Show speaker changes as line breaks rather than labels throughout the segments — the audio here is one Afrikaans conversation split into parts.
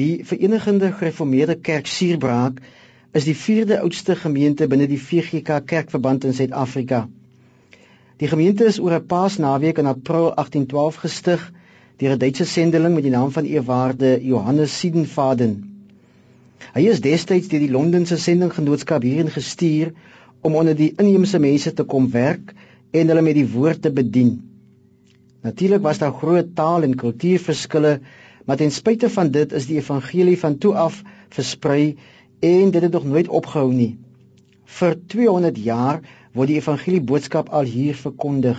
Die Verenigde Gereformeerde Kerk Suurbraak is die vierde oudste gemeente binne die VGK Kerkverband in Suid-Afrika. Die gemeente is oor 'n Paasnaweek in April 1812 gestig deur 'n Duitse sendeling met die naam van eerwaarde Johannes Siedenfaden. Hy is destyds deur die Londense sendinggenootskap hierin gestuur om onder die inheemse mense te kom werk en hulle met die woord te bedien. Natuurlik was daar groot taal en kultuurverskille Maar ten spyte van dit is die evangelie van toe af versprei en dit het nog nooit opgehou nie. Vir 200 jaar word die evangelie boodskap al hier verkondig.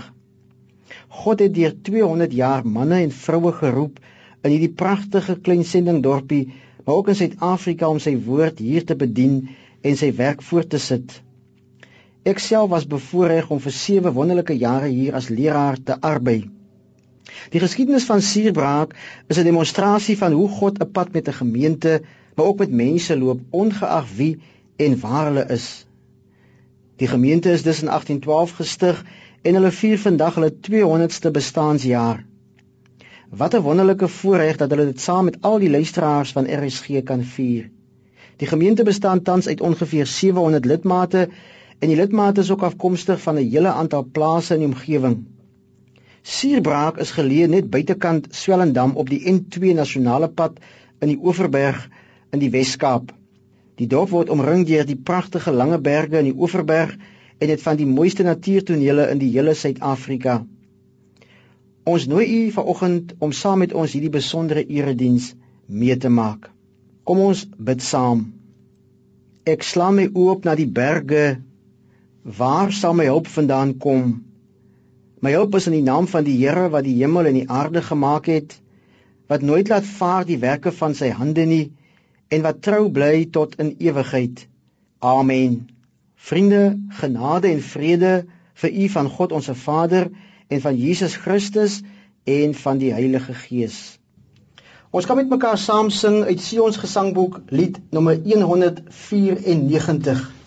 God het deur 200 jaar manne en vroue geroep in hierdie pragtige klein sendingdorpie, maar ook in Suid-Afrika om sy woord hier te bedien en sy werk voort te sit. Ek self was bevoorreg om vir 7 wonderlike jare hier as leraar te arbei. Die geskiedenis van Suurbraak is 'n demonstrasie van hoe God 'n pad met 'n gemeente, maar ook met mense loop, ongeag wie en waar hulle is. Die gemeente is dus in 1812 gestig en hulle vier vandag hulle 200ste bestaanjaar. Wat 'n wonderlike voorreg dat hulle dit saam met al die luisteraars van RSG kan vier. Die gemeente bestaan tans uit ongeveer 700 lidmate en die lidmate is ook afkomstig van 'n hele aantal plase in die omgewing. Suurbraak is geleë net buitekant Swellendam op die N2 nasionale pad in die Oeverberg in die Wes-Kaap. Die dorp word omring deur die pragtige lange berge in die Oeverberg en dit van die mooiste natuurtonele in die hele Suid-Afrika. Ons nooi u vanoggend om saam met ons hierdie besondere erediens mee te maak. Kom ons bid saam. Ek slaam my oop na die berge. Waar sal my hulp vandaan kom? My hulp is in die naam van die Here wat die hemel en die aarde gemaak het, wat nooit laat vaar die werke van sy hande nie en wat trou bly tot in ewigheid. Amen. Vriende, genade en vrede vir u van God ons Vader en van Jesus Christus en van die Heilige Gees. Ons kan met mekaar saam sing uit Sion se gesangboek lied nommer 194.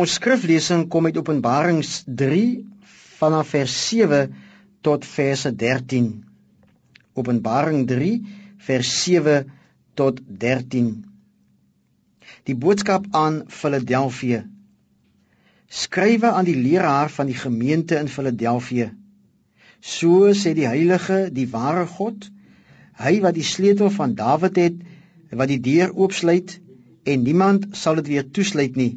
Ons skriflesing kom uit Openbarings 3 vanaf vers 7 tot vers 13. Openbaring 3 vers 7 tot 13. Die boodskap aan Filadelfia. Skrywe aan die leraar van die gemeente in Filadelfia. So sê die heilige, die ware God, hy wat die sleutel van Dawid het, wat die deur oopsluit en niemand sal dit weer toesluit nie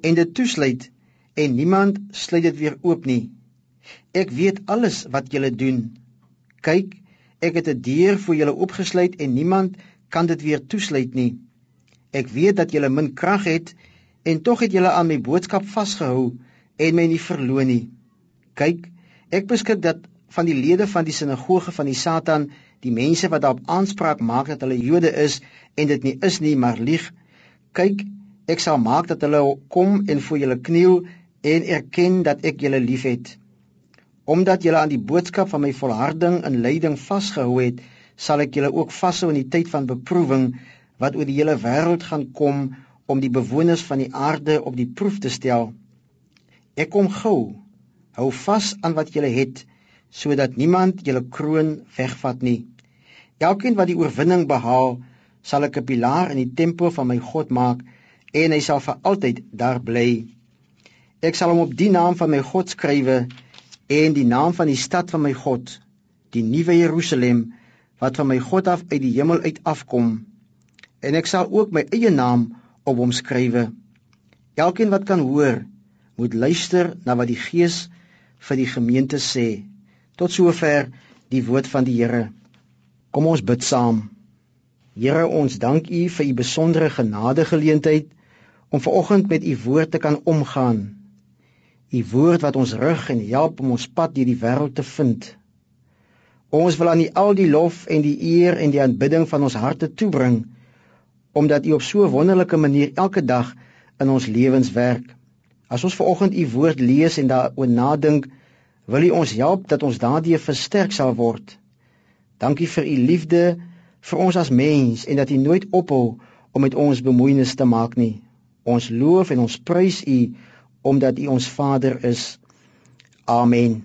en dit toesluit en niemand sluit dit weer oop nie. Ek weet alles wat julle doen. Kyk, ek het 'n deur vir julle oopgesluit en niemand kan dit weer toesluit nie. Ek weet dat julle min krag het en tog het julle aan my boodskap vasgehou en my nie verloon nie. Kyk, ek beskik dat van die lede van die sinagoge van die Satan, die mense wat daarop aanspraak maak dat hulle Jode is en dit nie is nie, maar lieg. Kyk, Ek sal maak dat hulle kom en voor julle kniel en erken dat ek julle liefhet. Omdat julle aan die boodskap van my volharding en lyding vasgehou het, sal ek julle ook vashou in die tyd van beproewing wat oor die hele wêreld gaan kom om die bewoners van die aarde op die proef te stel. Ek kom gou. Hou vas aan wat julle het sodat niemand julle kroon wegvat nie. Elkeen wat die oorwinning behaal, sal ek 'n pilaar in die tempel van my God maak en hy sal vir altyd daar bly. Ek sal hom op die naam van my God skrywe en die naam van die stad van my God, die nuwe Jerusalem wat van my God af uit die hemel uit afkom. En ek sal ook my eie naam op hom skrywe. Elkeen wat kan hoor, moet luister na wat die Gees vir die gemeente sê. Tot sover die woord van die Here. Kom ons bid saam. Here, ons dank U vir U besondere genadegeleentheid om vanoggend met u woord te kan omgaan. U woord wat ons rig en help om ons pad deur die wêreld te vind. Ons wil aan u al die lof en die eer en die aanbidding van ons harte toebring omdat u op so 'n wonderlike manier elke dag in ons lewens werk. As ons vanoggend u woord lees en daaroor nadink, wil u ons help dat ons daardie versterk sal word. Dankie vir u liefde vir ons as mens en dat u nooit ophou om met ons bemoeienis te maak nie. Ons loof en ons prys U omdat U ons Vader is. Amen.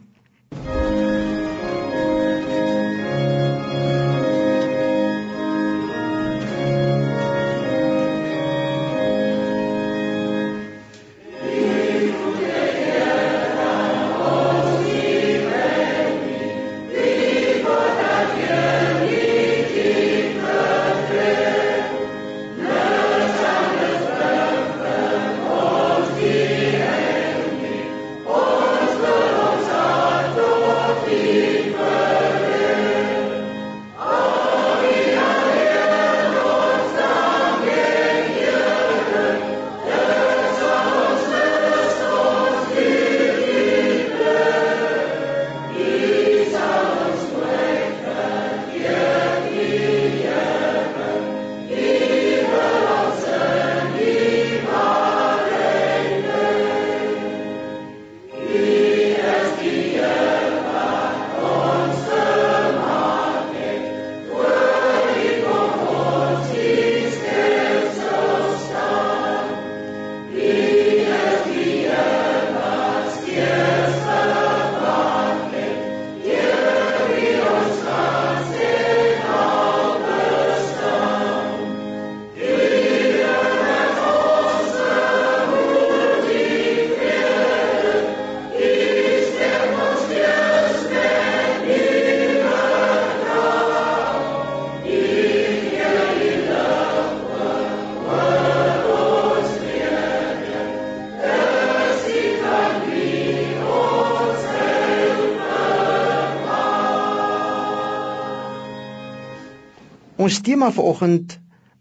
Ons tema vanoggend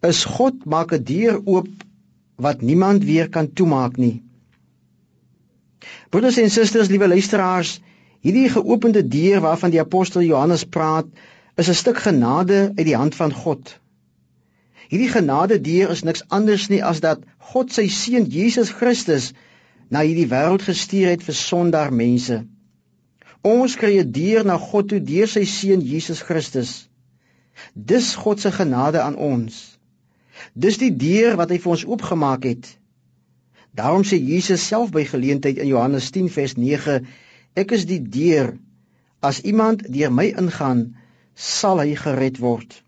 is God maak 'n deur oop wat niemand weer kan toemaak nie. Broeders en susters, liewe luisteraars, hierdie geopende deur waarvan die apostel Johannes praat, is 'n stuk genade uit die hand van God. Hierdie genade deur is niks anders nie as dat God sy seun Jesus Christus na hierdie wêreld gestuur het vir sondaar mense. Ons kry 'n deur na God toe deur sy seun Jesus Christus. Dis God se genade aan ons. Dis die deur wat hy vir ons oopgemaak het. Daarom sê Jesus self by geleentheid in Johannes 10 vers 9: Ek is die deur. As iemand deur my ingaan, sal hy gered word.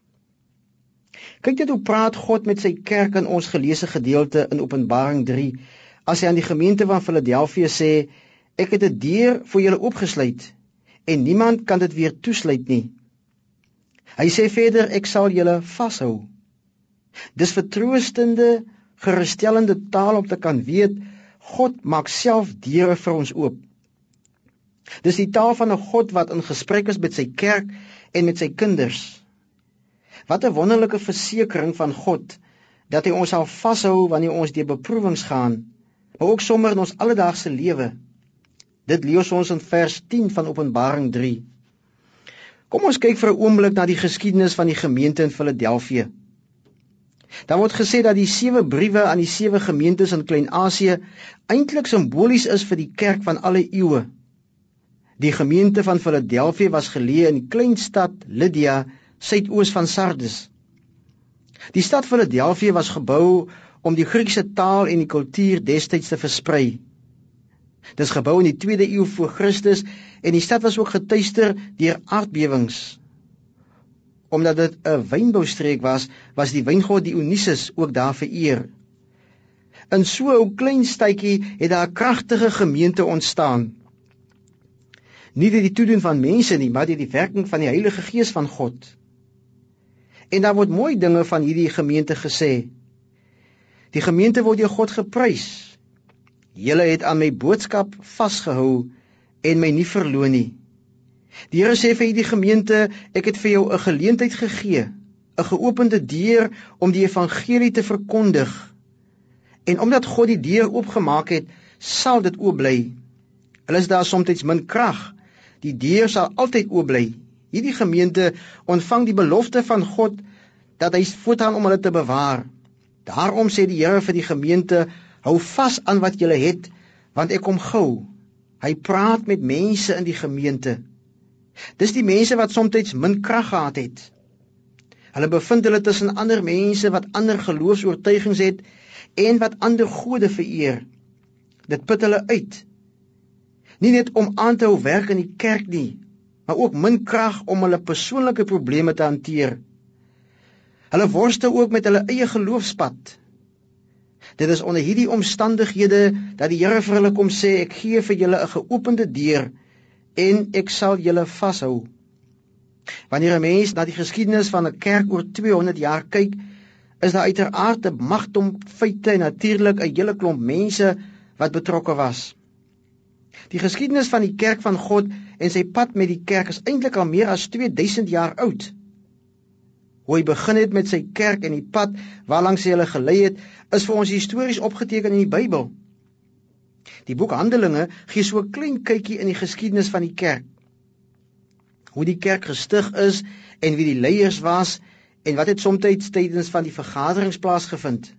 Kyk net hoe praat God met sy kerk in ons geleesde gedeelte in Openbaring 3 as hy aan die gemeente van Filadelfia sê ek het 'n deur vir julle oopgesluit en niemand kan dit weer toesluit nie. Hy sê verder ek sal julle vashou. Dis vertroostende, gerusstellende taal om te kan weet God maak self deure vir ons oop. Dis die taal van 'n God wat in gesprek is met sy kerk en met sy kinders. Wat 'n wonderlike versekering van God dat hy ons sal vashou wanneer ons deur beproewings gaan, maar ook sommer in ons alledaagse lewe. Dit lees ons in vers 10 van Openbaring 3. Kom ons kyk vir 'n oomblik na die geskiedenis van die gemeente in Filadelfia. Daar word gesê dat die sewe briewe aan die sewe gemeentes in Klein-Asië eintlik simbolies is vir die kerk van alle eeue. Die gemeente van Filadelfia was geleë in die klein stad Lydia, suidoos van Sardes. Die stad Filadelfia was gebou om die Griekse taal en die kultuur destyds te versprei. Dit is gebou in die 2de eeu voor Christus en die stad was ook getuister deur aardbewings. Omdat dit 'n wynboustreek was, was die wyngod Dionysus ook daar vereer. In so 'n klein stadjie het daar 'n kragtige gemeente ontstaan nie deur die toedoen van mense nie, maar deur die werking van die Heilige Gees van God. En daar word mooi dinge van hierdie gemeente gesê. Die gemeente word deur God geprys. Julle het aan my boodskap vasgehou en my nie verloon nie. Die Here sê vir hierdie gemeente, ek het vir jou 'n geleentheid gegee, 'n geopende deur om die evangelie te verkondig. En omdat God die deur oopgemaak het, sal dit oop bly. Hulle is daar soms min krag, Die deur sal altyd oop bly. Hierdie gemeente ontvang die belofte van God dat hy voortaan om hulle te bewaar. Daarom sê die Here vir die gemeente: Hou vas aan wat julle het, want ek kom gou. Hy praat met mense in die gemeente. Dis die mense wat soms min krag gehad het. Hulle bevind hulle tussen ander mense wat ander geloofs-oortuigings het en wat ander gode vereer. Dit put hulle uit nie net om aan te hou werk in die kerk nie, maar ook min krag om hulle persoonlike probleme te hanteer. Hulle worstel ook met hulle eie geloofspad. Dit is onder hierdie omstandighede dat die Here vir hulle kom sê ek gee vir julle 'n geopende deur en ek sal julle vashou. Wanneer 'n mens na die geskiedenis van 'n kerk oor 200 jaar kyk, is daar uiteraard 'n magtom feite en natuurlik 'n hele klomp mense wat betrokke was. Die geskiedenis van die kerk van God en sy pad met die kerk is eintlik al meer as 2000 jaar oud. Hoe hy begin het met sy kerk en die pad waarlangs hy hulle gelei het, is vir ons histories opgeteken in die Bybel. Die boek Handelinge gee so 'n klein kykie in die geskiedenis van die kerk. Hoe die kerk gestig is en wie die leiers was en wat het soms tydens van die vergaderings plaasgevind.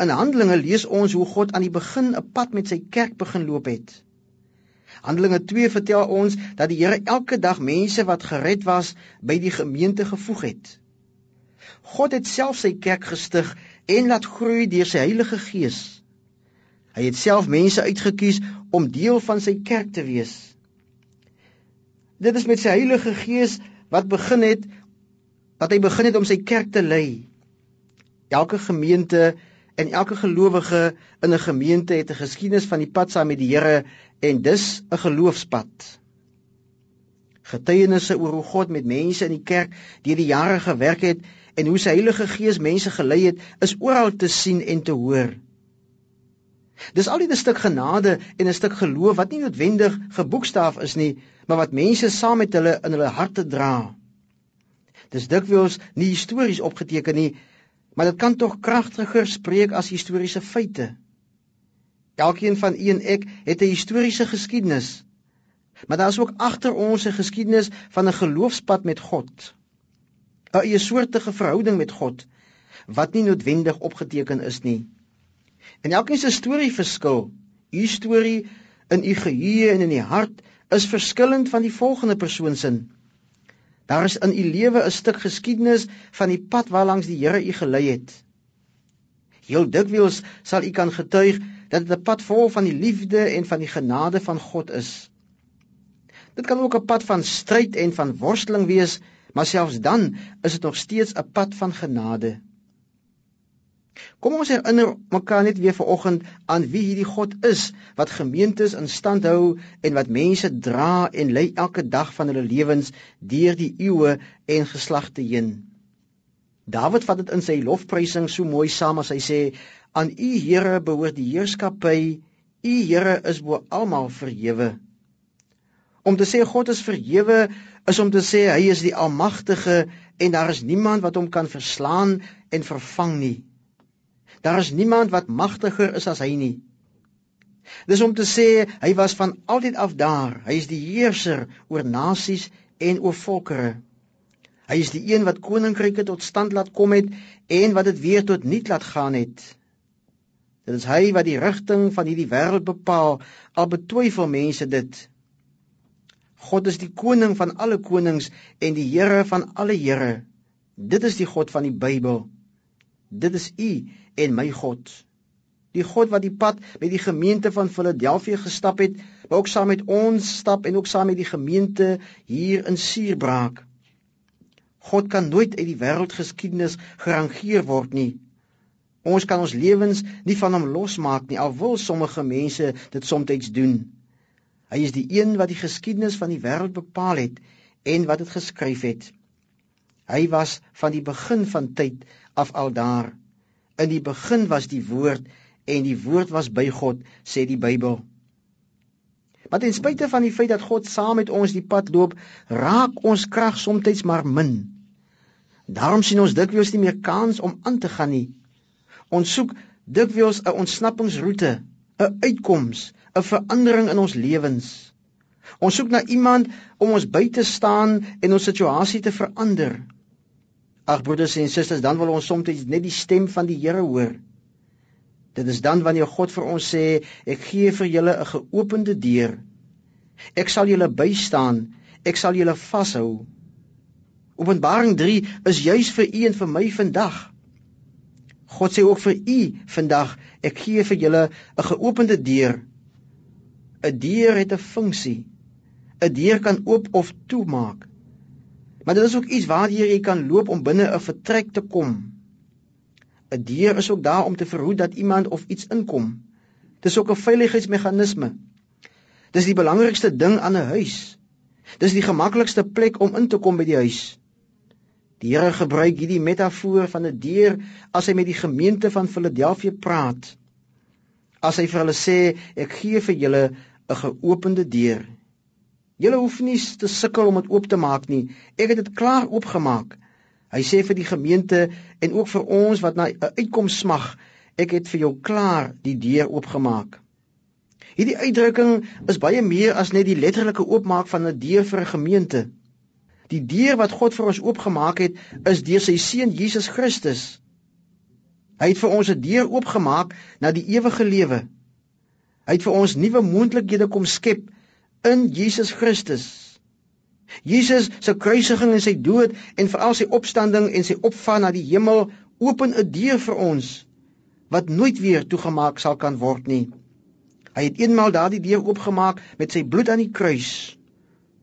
In Handelinge lees ons hoe God aan die begin 'n pad met sy kerk begin loop het. Handelinge 2 vertel ons dat die Here elke dag mense wat gered was by die gemeente gevoeg het. God het self sy kerk gestig en laat groei deur sy Heilige Gees. Hy het self mense uitgekies om deel van sy kerk te wees. Dit is met sy Heilige Gees wat begin het wat hy begin het om sy kerk te lei. Elke gemeente En elke gelowige in 'n gemeente het 'n geskiedenis van die pad saam met die Here en dis 'n geloofspad. Getuienisse oor hoe God met mense in die kerk deur die jare gewerk het en hoe sy Heilige Gees mense gelei het, is oral te sien en te hoor. Dis al die 'n stuk genade en 'n stuk geloof wat nie noodwendig geboekstaaf is nie, maar wat mense saam met hulle in hulle harte dra. Dis dikwels nie histories opgeteken nie, maar dit kan tog kragtiger spreek as historiese feite. Elkeen van u en ek het 'n historiese geskiedenis. Maar daar is ook agter ons 'n geskiedenis van 'n geloofspad met God. 'n eie soortige verhouding met God wat nie noodwendig opgeteken is nie. En elkeen se storie verskil. U storie in u geheue en in die hart is verskillend van die volgende persoon se. Daar is in u lewe 'n stuk geskiedenis van die pad waarlangs die Here u gelei het. Heel dikwels sal u kan getuig dat dit 'n pad vol van die liefde en van die genade van God is. Dit kan ook 'n pad van stryd en van worsteling wees, maar selfs dan is dit nog steeds 'n pad van genade. Kom ons herinner mekaar net weer vanoggend aan wie hierdie God is wat gemeentes in stand hou en wat mense dra en lei elke dag van hulle lewens deur die eeue en geslagte heen. Dawid vat dit in sy lofprysing so mooi saam as hy sê aan U Here behoort die heerskappy U Here is bo almal verhewe. Om te sê God is verhewe is om te sê hy is die almagtige en daar is niemand wat hom kan verslaan en vervang nie. Daar is niemand wat magtiger is as hy nie. Dis om te sê hy was van altyd af daar. Hy is die heerser oor nasies en oor volkere. Hy is die een wat koninkryke tot stand laat kom het en wat dit weer tot niet laat gaan het. Dit is hy wat die rigting van hierdie wêreld bepaal, al betwyfel mense dit. God is die koning van alle konings en die Here van alle Here. Dit is die God van die Bybel. Dit is u en my God. Die God wat die pad met die gemeente van Filadelfia gestap het, maar ook saam met ons stap en ook saam met die gemeente hier in Suurbraak. God kan nooit uit die wêreldgeskiedenis gerangeer word nie. Ons kan ons lewens nie van hom losmaak nie, al wil sommige mense dit soms doen. Hy is die een wat die geskiedenis van die wêreld bepaal het en wat dit geskryf het. Hy was van die begin van tyd af al daar. In die begin was die woord en die woord was by God, sê die Bybel. Maar ten spyte van die feit dat God saam met ons die pad loop, raak ons krag soms maar min. Daarom sien ons dikwels nie meer kans om aan te gaan nie. Ons soek dikwels 'n ontsnappingsroete, 'n uitkoms, 'n verandering in ons lewens. Ons soek na iemand om ons by te staan en ons situasie te verander. Ag broeders en susters, dan wil ons soms net die stem van die Here hoor. Dit is dan wanneer God vir ons sê, ek gee vir julle 'n geopende deur. Ek sal julle bystaan, ek sal julle vashou. Openbaring 3 is juis vir u en vir my vandag. God sê ook vir u vandag, ek gee vir julle 'n geopende deur. 'n Deur het 'n funksie. 'n Deur kan oop of toemaak. Maar dit is ook iets waardeur jy kan loop om binne 'n vertrek te kom. 'n Deur is ook daar om te verhoed dat iemand of iets inkom. Dis ook 'n veiligheidsmeganisme. Dis die belangrikste ding aan 'n huis. Dis die gemaklikste plek om in te kom by die huis. Die Here gebruik hierdie metafoor van 'n deur as hy met die gemeente van Filadelfia praat. As hy vir hulle sê, ek gee vir julle 'n geopende deur. Julle hoef nie te sukkel om dit oop te maak nie. Ek het dit klaar oopgemaak. Hy sê vir die gemeente en ook vir ons wat na 'n uitkoms smag, ek het vir jou klaar die deur oopgemaak. Hierdie uitdrukking is baie meer as net die letterlike oopmaak van 'n deur vir 'n gemeente. Die deur wat God vir ons oopgemaak het, is deur sy seun Jesus Christus. Hy het vir ons 'n deur oopgemaak na die ewige lewe. Hy het vir ons nuwe moontlikhede kom skep in Jesus Christus. Jesus se kruisiging en sy dood en veral sy opstanding en sy opvaart na die hemel open 'n deur vir ons wat nooit weer toegemaak sal kan word nie. Hy het eenmaal daardie deur oopgemaak met sy bloed aan die kruis.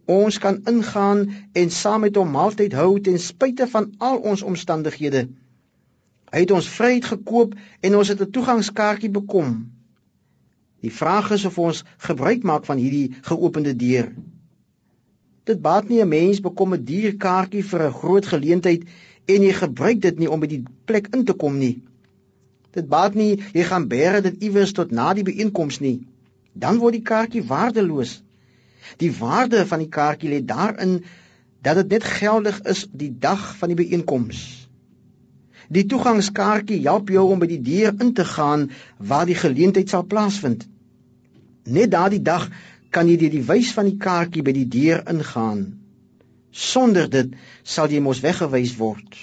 Ons kan ingaan en saam met hom maaltyd hou ten spyte van al ons omstandighede. Hy het ons vryheid gekoop en ons het 'n toegangskaartjie bekom. Die vraag is of ons gebruik maak van hierdie geopende deur. Dit baat nie 'n mens bekom 'n dierkaartjie vir 'n groot geleentheid en jy gebruik dit nie om by die plek in te kom nie. Dit baat nie jy gaan bære dit iewers tot na die byeenkoms nie. Dan word die kaartjie waardeloos. Die waarde van die kaartjie lê daarin dat dit net geldig is die dag van die byeenkoms. Die toegangskaartjie help jou om by die deur in te gaan waar die geleentheid sal plaasvind. Net daardie dag kan jy deur die wys van die kaartjie by die deur ingaan. Sonder dit sal jy mos weggewys word.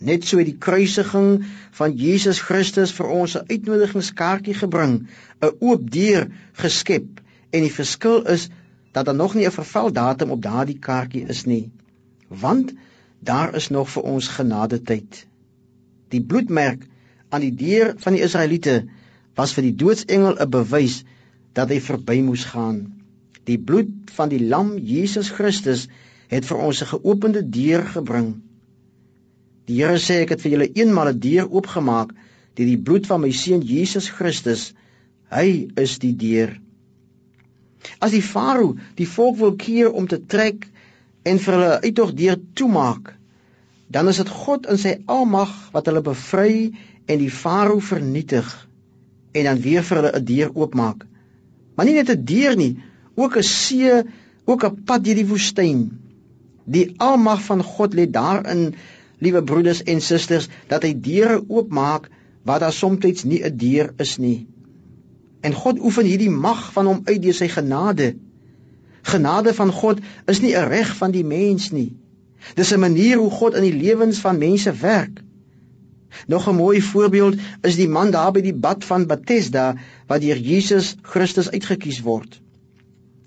Net so het die kruisiging van Jesus Christus vir ons 'n uitnodigingskaartjie gebring, 'n oop deur geskep en die verskil is dat daar nog nie 'n vervaldatum op daardie kaartjie is nie. Want daar is nog vir ons genade tyd. Die bloedmerk aan die deur van die Israeliete was vir die doodsengel 'n bewys dat hy verby moes gaan. Die bloed van die lam Jesus Christus het vir ons 'n geopende deur gebring. Die Here sê ek het vir julle eenmal 'n deur oopgemaak deur die bloed van my seun Jesus Christus. Hy is die deur. As die farao die volk wil keer om te trek en vir hulle uittog deur toemaak, dan is dit God in sy almag wat hulle bevry en die farao vernietig en dan weer vir hulle 'n deur oopmaak. Maar nie net 'n deur nie, ook 'n see, ook 'n pad deur die woestyn. Die almag van God lê daarin, liewe broeders en susters, dat hy deure oopmaak waar daar soms nie 'n deur is nie. En God oefen hierdie mag van hom uit deur sy genade. Genade van God is nie 'n reg van die mens nie. Dis 'n manier hoe God in die lewens van mense werk. Nog 'n mooi voorbeeld is die man daar by die bad van Bethesda wat deur Jesus Christus uitgekies word.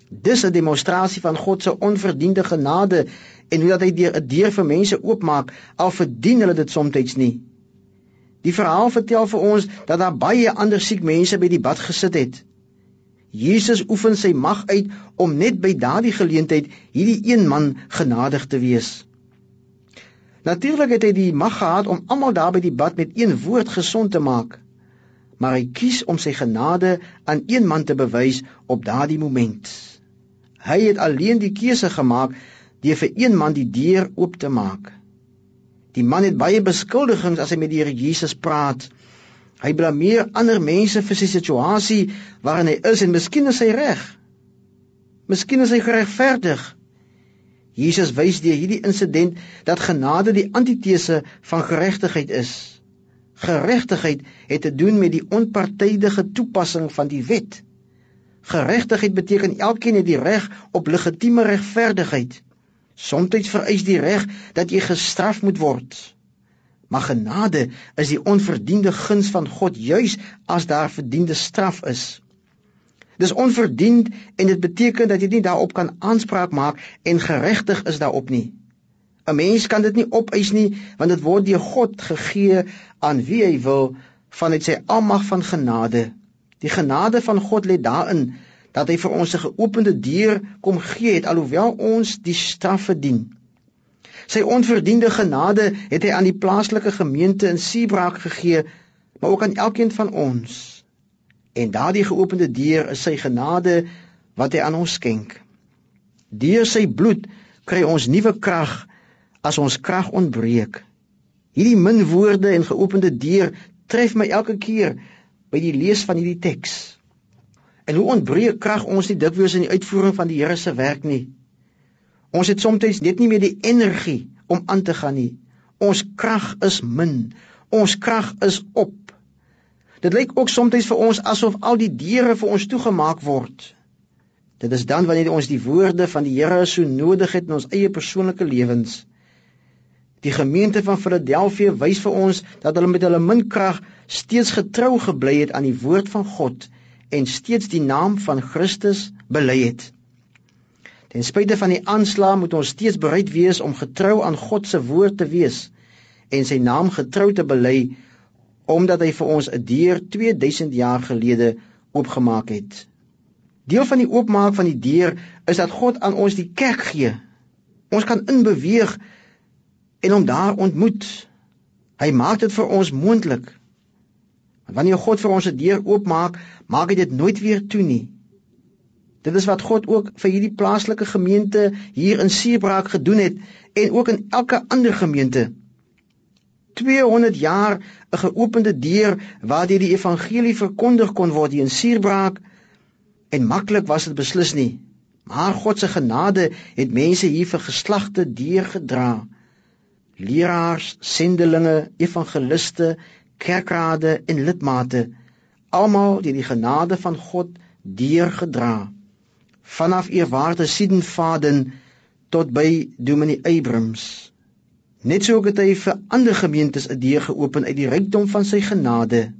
Dis 'n demonstrasie van God se onverdiende genade en hoe dat hy deur 'n deur vir mense oopmaak al verdien hulle dit soms nie. Die verhaal vertel vir ons dat daar baie ander siek mense by die bad gesit het. Jesus oefen sy mag uit om net by daardie geleentheid hierdie een man genadig te wees. Natuurlik het hy die mag gehad om almal daar by die bad met een woord gesond te maak. Maar hy kies om sy genade aan een man te bewys op daardie moment. Hy het alleen die keuse gemaak deur vir een man die deur oop te maak. Die man het baie beskuldigings as hy met die Here Jesus praat. Hy blameer ander mense vir sy situasie waarin hy is en miskien is hy reg. Miskien is hy geregverdig. Jesus wys deur hierdie insident dat genade die antitese van geregtigheid is. Geregtigheid het te doen met die onpartydige toepassing van die wet. Geregtigheid beteken elkeen het die reg op legitieme regverdigheid. Somstyds vereis die reg dat jy gestraf moet word. Maar genade is die onverdiende guns van God juis as daar verdiende straf is. Dis onverdiend en dit beteken dat jy nie daarop kan aanspraak maak en geregtig is daarop nie. 'n Mens kan dit nie opeis nie want dit word deur God gegee aan wie hy wil vanuit sy almag van genade. Die genade van God lê daarin dat hy vir ons 'n geopende deur kom gee het alhoewel ons die straf verdien. Sy onverdiende genade het hy aan die plaaslike gemeente in Siebraak gegee, maar ook aan elkeen van ons. En daardie geopende deur is sy genade wat hy aan ons skenk. Deur sy bloed kry ons nuwe krag as ons krag ontbreek. Hierdie min woorde en geopende deur tref my elke keer by die lees van hierdie teks. En hoe ontbreek krag ons nie dikwels in die uitvoering van die Here se werk nie. Ons het soms net nie meer die energie om aan te gaan nie. Ons krag is min. Ons krag is op. Dit lyk ook soms vir ons asof al die deure vir ons toegemaak word. Dit is dan wanneer ons die woorde van die Here so nodig het in ons eie persoonlike lewens. Die gemeente van Filadelfia wys vir ons dat hulle met hulle min krag steeds getrou gebly het aan die woord van God en steeds die naam van Christus bely het. Ten spyte van die aanslag moet ons steeds bereid wees om getrou aan God se woord te wees en sy naam getrou te bely omdat hy vir ons 'n deur 2000 jaar gelede oopgemaak het. Deel van die oopmaak van die deur is dat God aan ons die kerk gee. Ons kan inbeweeg en hom daar ontmoet. Hy maak dit vir ons moontlik. Wanneer God vir ons 'n deur oopmaak, maak hy dit nooit weer toe nie. Dit is wat God ook vir hierdie plaaslike gemeente hier in Seebraak gedoen het en ook in elke ander gemeente. 200 jaar 'n geopende deur waardeur die evangelie verkondig kon word hier in Suurbraak en maklik was dit beslis nie. Maar God se genade het mense hier vir geslagte deurgedra. Leraars, sendelinge, evangeliste, kerkrade en lidmate, almal deur die genade van God deurgedra. Vanaf eerwaarde Sidenfaden tot by Dominee Abrams. Net so het hy vir ander gemeentes 'n deur geopen uit die rykdom van sy genade.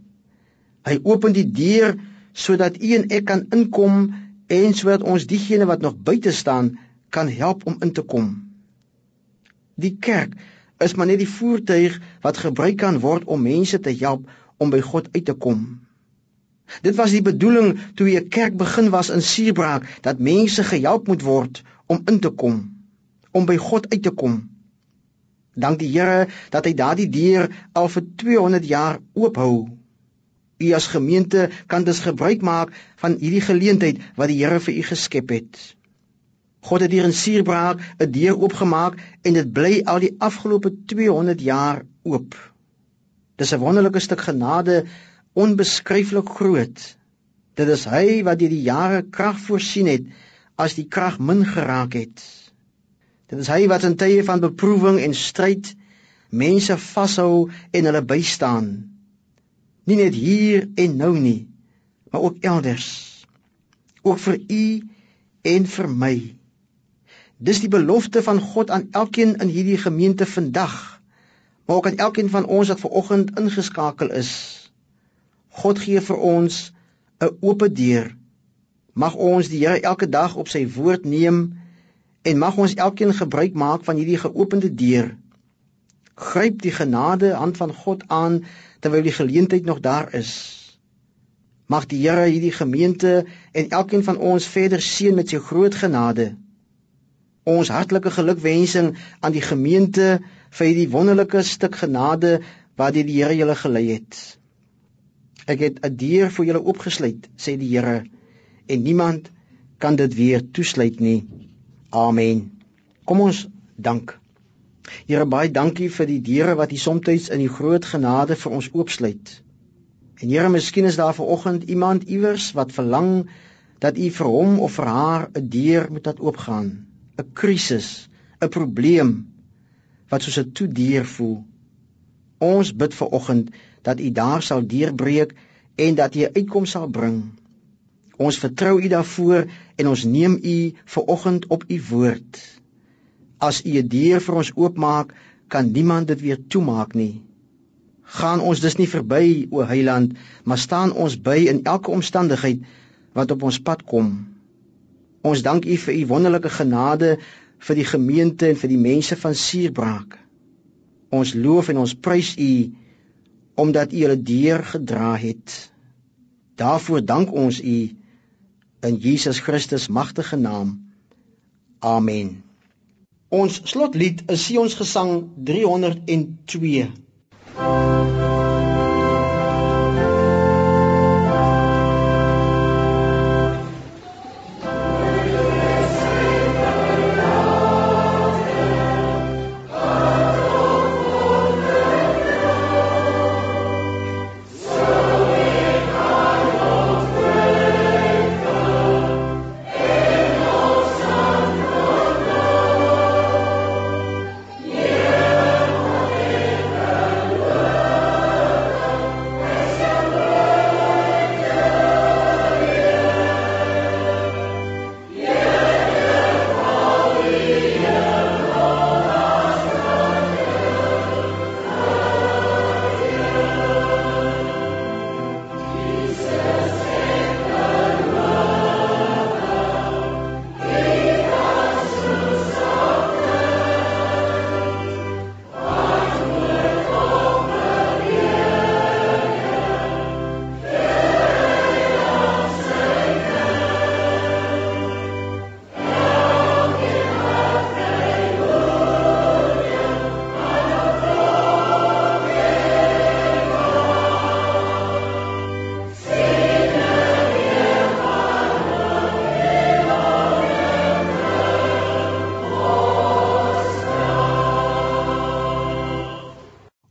Hy open die deur sodat u en ek kan inkom en sodat ons diegene wat nog buite staan kan help om in te kom. Die kerk is maar net die voertuig wat gebruik kan word om mense te help om by God uit te kom. Dit was die bedoeling toe die kerk begin was in Suurbraak dat mense gehelp moet word om in te kom, om by God uit te kom. Dank die Here dat hy daardie deur al vir 200 jaar oop hou. U as gemeente kan dus gebruik maak van hierdie geleentheid wat die Here vir u geskep het. God het hier in Suurbraak 'n deur oopgemaak en dit bly al die afgelope 200 jaar oop. Dis 'n wonderlike stuk genade onbeskryflik groot. Dit is hy wat deur die jare krag voorsien het as die krag min geraak het. Dit is hy wat in tye van beproewing en stryd mense vashou en hulle bystaan. Nie net hier en nou nie, maar ook elders. Ook vir u en vir my. Dis die belofte van God aan elkeen in hierdie gemeente vandag, maar ook aan elkeen van ons wat ver oggend ingeskakel is. God gee vir ons 'n oop deur. Mag ons die Here elke dag op sy woord neem en mag ons elkeen gebruik maak van hierdie geopende deur. Gryp die genade hand van God aan terwyl die geleentheid nog daar is. Mag die Here hierdie gemeente en elkeen van ons verder seën met sy groot genade. Ons hartlike gelukwensing aan die gemeente vir hierdie wonderlike stuk genade wat die Here julle gelei het. Ek het 'n deur vir julle oopgesluit, sê die Here, en niemand kan dit weer toesluit nie. Amen. Kom ons dank. Here, baie dankie vir die deure wat U soms in U groot genade vir ons oopsluit. En Here, miskien is daar vanoggend iemand iewers wat verlang dat U vir hom of vir haar 'n deur moet laat oopgaan, 'n krisis, 'n probleem wat soos 'n toe deur voel. Ons bid vir oggend dat U daar sal deurbreek en dat U uitkom sal bring. Ons vertrou U daarvoor en ons neem U ver oggend op U woord. As U 'n deur vir ons oopmaak, kan niemand dit weer toemaak nie. Gaan ons dus nie verby o Heiland, maar staan ons by in elke omstandigheid wat op ons pad kom. Ons dank U vir U wonderlike genade vir die gemeente en vir die mense van Suurbraak. Ons loof en ons prys U omdat u hulle deur gedra het. Daarvoor dank ons u in Jesus Christus magtige naam. Amen. Ons slotlied is Sion se gesang 302.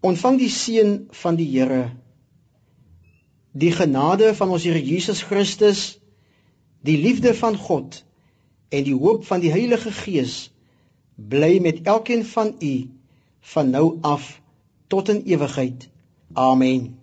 Ontvang die seën van die Here. Die genade van ons Here Jesus Christus die liefde van God en die hoop van die Heilige Gees bly met elkeen van u van nou af tot in ewigheid. Amen